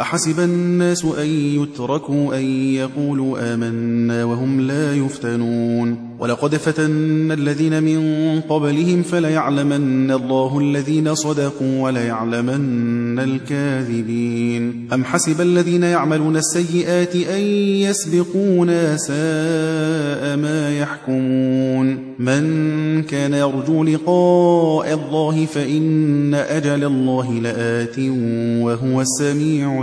أحسب الناس أن يتركوا أن يقولوا آمنا وهم لا يفتنون. ولقد فتنا الذين من قبلهم فليعلمن الله الذين صدقوا وليعلمن الكاذبين. أم حسب الذين يعملون السيئات أن يسبقونا ساء ما يحكمون. من كان يرجو لقاء الله فإن أجل الله لآت وهو السميع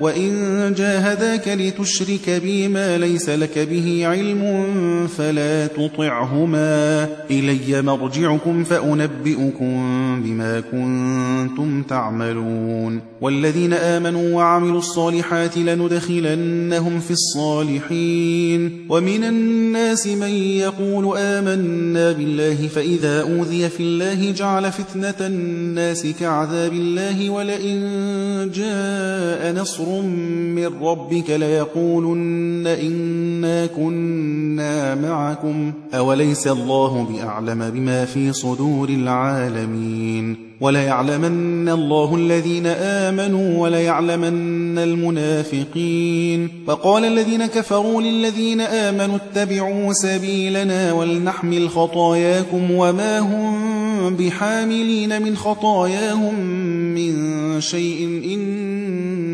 وإن جاهداك لتشرك بي ما ليس لك به علم فلا تطعهما إلي مرجعكم فأنبئكم بما كنتم تعملون والذين آمنوا وعملوا الصالحات لندخلنهم في الصالحين ومن الناس من يقول آمنا بالله فإذا أوذي في الله جعل فتنة الناس كعذاب الله ولئن جاء نصر من ربك ليقولن إنا كنا معكم. أوليس الله بأعلم بما في صدور العالمين؟ وليعلمن الله الذين آمنوا وليعلمن المنافقين. وقال الذين كفروا للذين آمنوا اتبعوا سبيلنا ولنحمل خطاياكم وما هم بحاملين من خطاياهم من شيء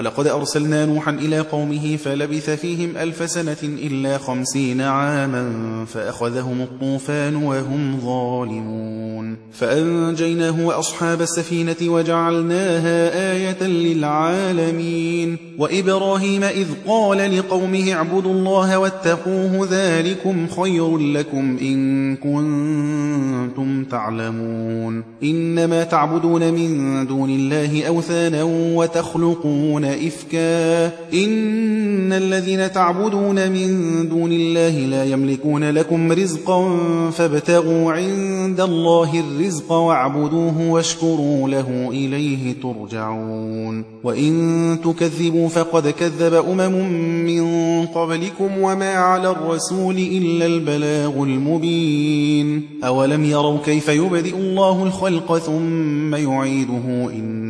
ولقد أرسلنا نوحا إلى قومه فلبث فيهم ألف سنة إلا خمسين عاما فأخذهم الطوفان وهم ظالمون فأنجيناه وأصحاب السفينة وجعلناها آية للعالمين وإبراهيم إذ قال لقومه اعبدوا الله واتقوه ذلكم خير لكم إن كنتم تعلمون إنما تعبدون من دون الله أوثانا وتخلقون إفكا. إن الذين تعبدون من دون الله لا يملكون لكم رزقا فابتغوا عند الله الرزق واعبدوه واشكروا له إليه ترجعون. وإن تكذبوا فقد كذب أمم من قبلكم وما على الرسول إلا البلاغ المبين. أولم يروا كيف يبدئ الله الخلق ثم يعيده إن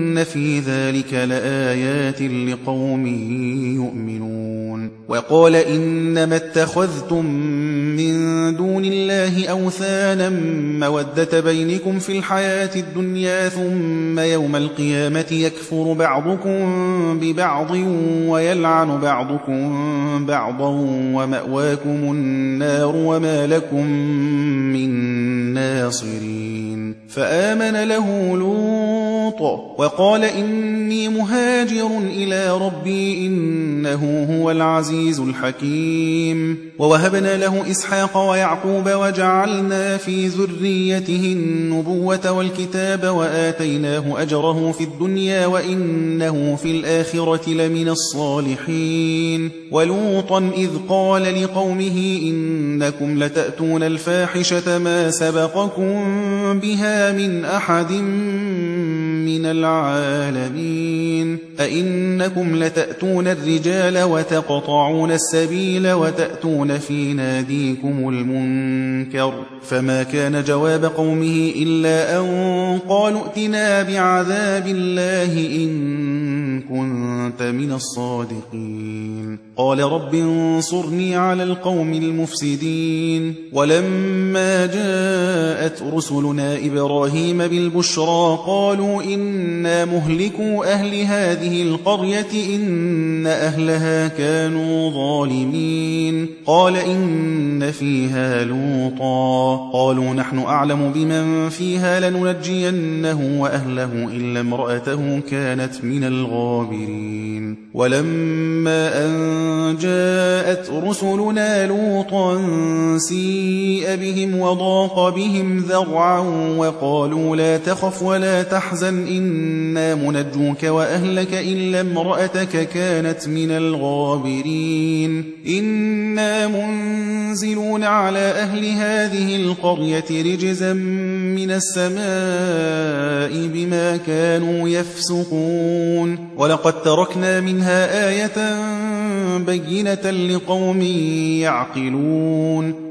في ذلك لآيات لقوم يؤمنون وقال إنما اتخذتم من دون الله أوثانا مودة بينكم في الحياة الدنيا ثم يوم القيامة يكفر بعضكم ببعض ويلعن بعضكم بعضا ومأواكم النار وما لكم من ناصرين فآمن له لوط لوط وقال إني مهاجر إلى ربي إنه هو العزيز الحكيم. ووهبنا له إسحاق ويعقوب وجعلنا في ذريته النبوة والكتاب وآتيناه أجره في الدنيا وإنه في الآخرة لمن الصالحين. ولوطا إذ قال لقومه إنكم لتأتون الفاحشة ما سبقكم بها من أحد من العالمين. أئنكم لتأتون الرجال وتقطعون السبيل وتأتون في ناديكم المنكر فما كان جواب قومه إلا أن قالوا ائتنا بعذاب الله إن كنت من الصادقين. قال رب انصرني على القوم المفسدين. ولما جاءت رسلنا إبراهيم بالبشرى قالوا إنا مهلكوا أهل هذه القرية إن أهلها كانوا ظالمين. قال إن فيها لوطا. قالوا نحن أعلم بمن فيها لننجينه وأهله إلا امرأته كانت من الغابرين. ولما أن جاءت رسلنا لوطا سيء بهم وضاق بهم ذرعا وقالوا لا تخف ولا تحزن إنا منجوك وأهلك إلا امرأتك كانت من الغابرين إنا منزلون على أهل هذه القرية رجزا من السماء بما كانوا يفسقون ولقد تركنا منها آية بينة لقوم يعقلون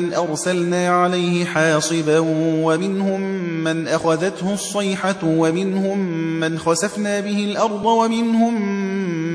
من أرسلنا عليه حاصبا ومنهم من أخذته الصيحة ومنهم من خسفنا به الأرض ومنهم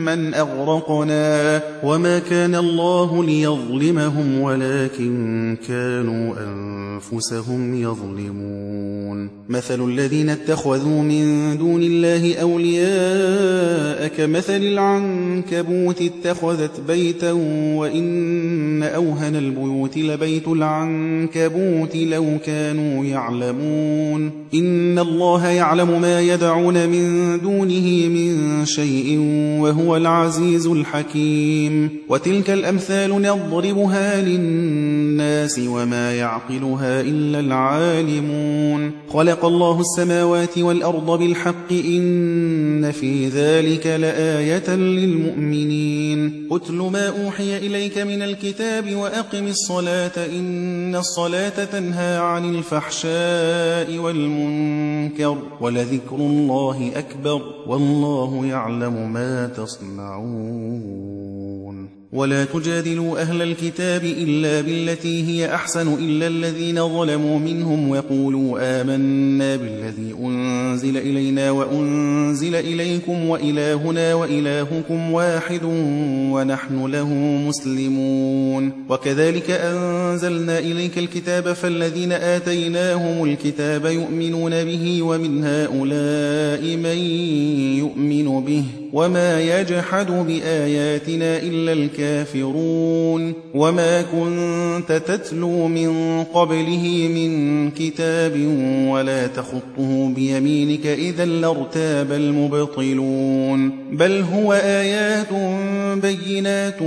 من أغرقنا وما كان الله ليظلمهم ولكن كانوا أنفسهم يظلمون. مثل الذين اتخذوا من دون الله أولياء كمثل العنكبوت اتخذت بيتا وإن أوهن البيوت لبيت العنكبوت لو كانوا يعلمون. إن الله يعلم ما يدعون من دونه من شيء وهو العزيز الحكيم. وتلك الأمثال نضربها للناس وما يعقلها إلا العالمون. خلق الله السماوات والأرض بالحق إن في ذلك لآية للمؤمنين. أتل ما أوحي إليك من الكتاب وأقم الصلاة إن الصلاة تنهى عن الفحشاء والمنكر ولذكر الله أكبر والله يعلم ما تصنعون. ولا تجادلوا أهل الكتاب إلا بالتي هي أحسن إلا الذين ظلموا منهم وقولوا آمنا بالذي أنزل إلينا وأنزل إليكم وإلهنا وإلهكم واحد ونحن له مسلمون. وكذلك أنزلنا إليك الكتاب فالذين آتيناهم الكتاب يؤمنون به ومن هؤلاء من يؤمن به. وما يجحد بآياتنا إلا الكافرون وما كنت تتلو من قبله من كتاب ولا تخطه بيمينك إذا لارتاب المبطلون بل هو آيات بينات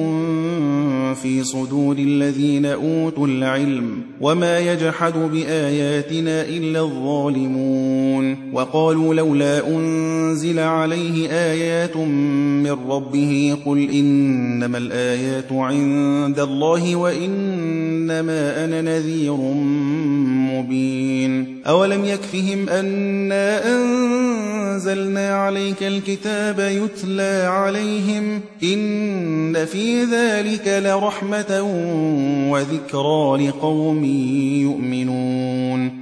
في صدور الذين أوتوا العلم وما يجحد بآياتنا إلا الظالمون وقالوا لولا أنزل عليه آيات من ربه قل إنما الآيات عند الله وإنما أنا نذير مبين. أولم يكفهم أنا أنزل أنزلنا عليك الكتاب يتلى عليهم إن في ذلك لرحمة وذكرى لقوم يؤمنون.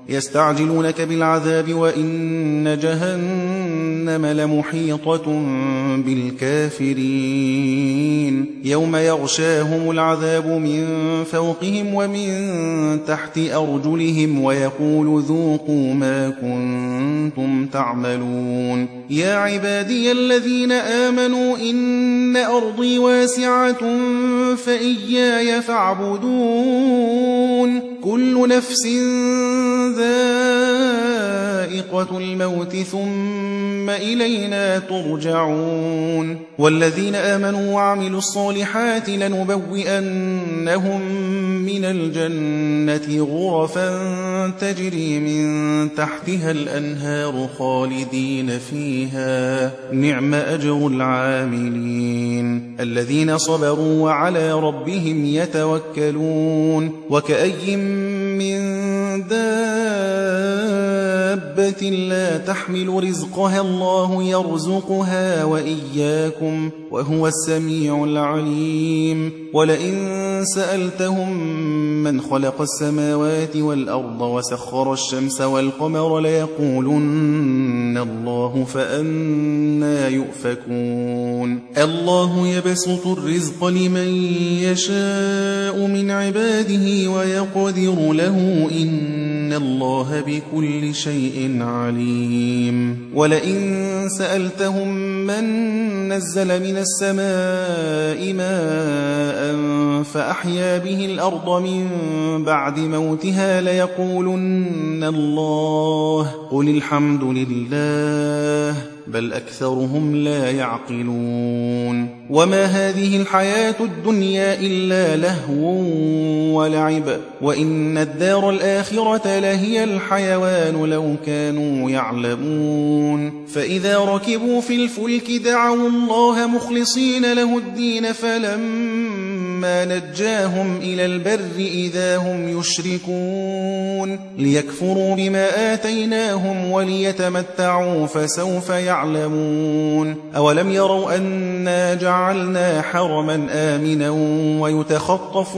يستعجلونك بالعذاب وإن جهنم لمحيطة بالكافرين. يوم يغشاهم العذاب من فوقهم ومن تحت أرجلهم ويقول ذوقوا ما كنتم تعملون. يا عبادي الذين آمنوا إن أرضي واسعة فإياي فاعبدون. كل نفس ذائقة الموت ثم إلينا ترجعون والذين آمنوا وعملوا الصالحات لنبوئنهم من الجنة غرفا تجري من تحتها الأنهار خالدين فيها. نعم أجر العاملين. الذين صبروا وعلى ربهم يتوكلون. وكأي من دابة لا تحمل رزقها الله يرزقها وإياكم وهو السميع العليم. ولئن سألتهم من خلق السماوات والأرض وسخر الشمس والقمر ليقولن الله فأنا يؤفكون. الله يبسط الرزق لمن يشاء من عباده ويقدر له إن الله بكل شيء عليم ولئن سألتهم من نزل من السماء ماء فأحيا به الأرض من بعد موتها ليقولن الله قل الحمد لله بل أكثرهم لا يعقلون. وما هذه الحياة الدنيا إلا لهو ولعب. وإن الدار الآخرة لهي الحيوان لو كانوا يعلمون. فإذا ركبوا في الفلك دعوا الله مخلصين له الدين فلما نجاهم إلى البر إذا هم يشركون ليكفروا بما آتيناهم وليتمتعوا فسوف يعلمون أولم يروا أنا جعلنا حرما آمنا ويتخطف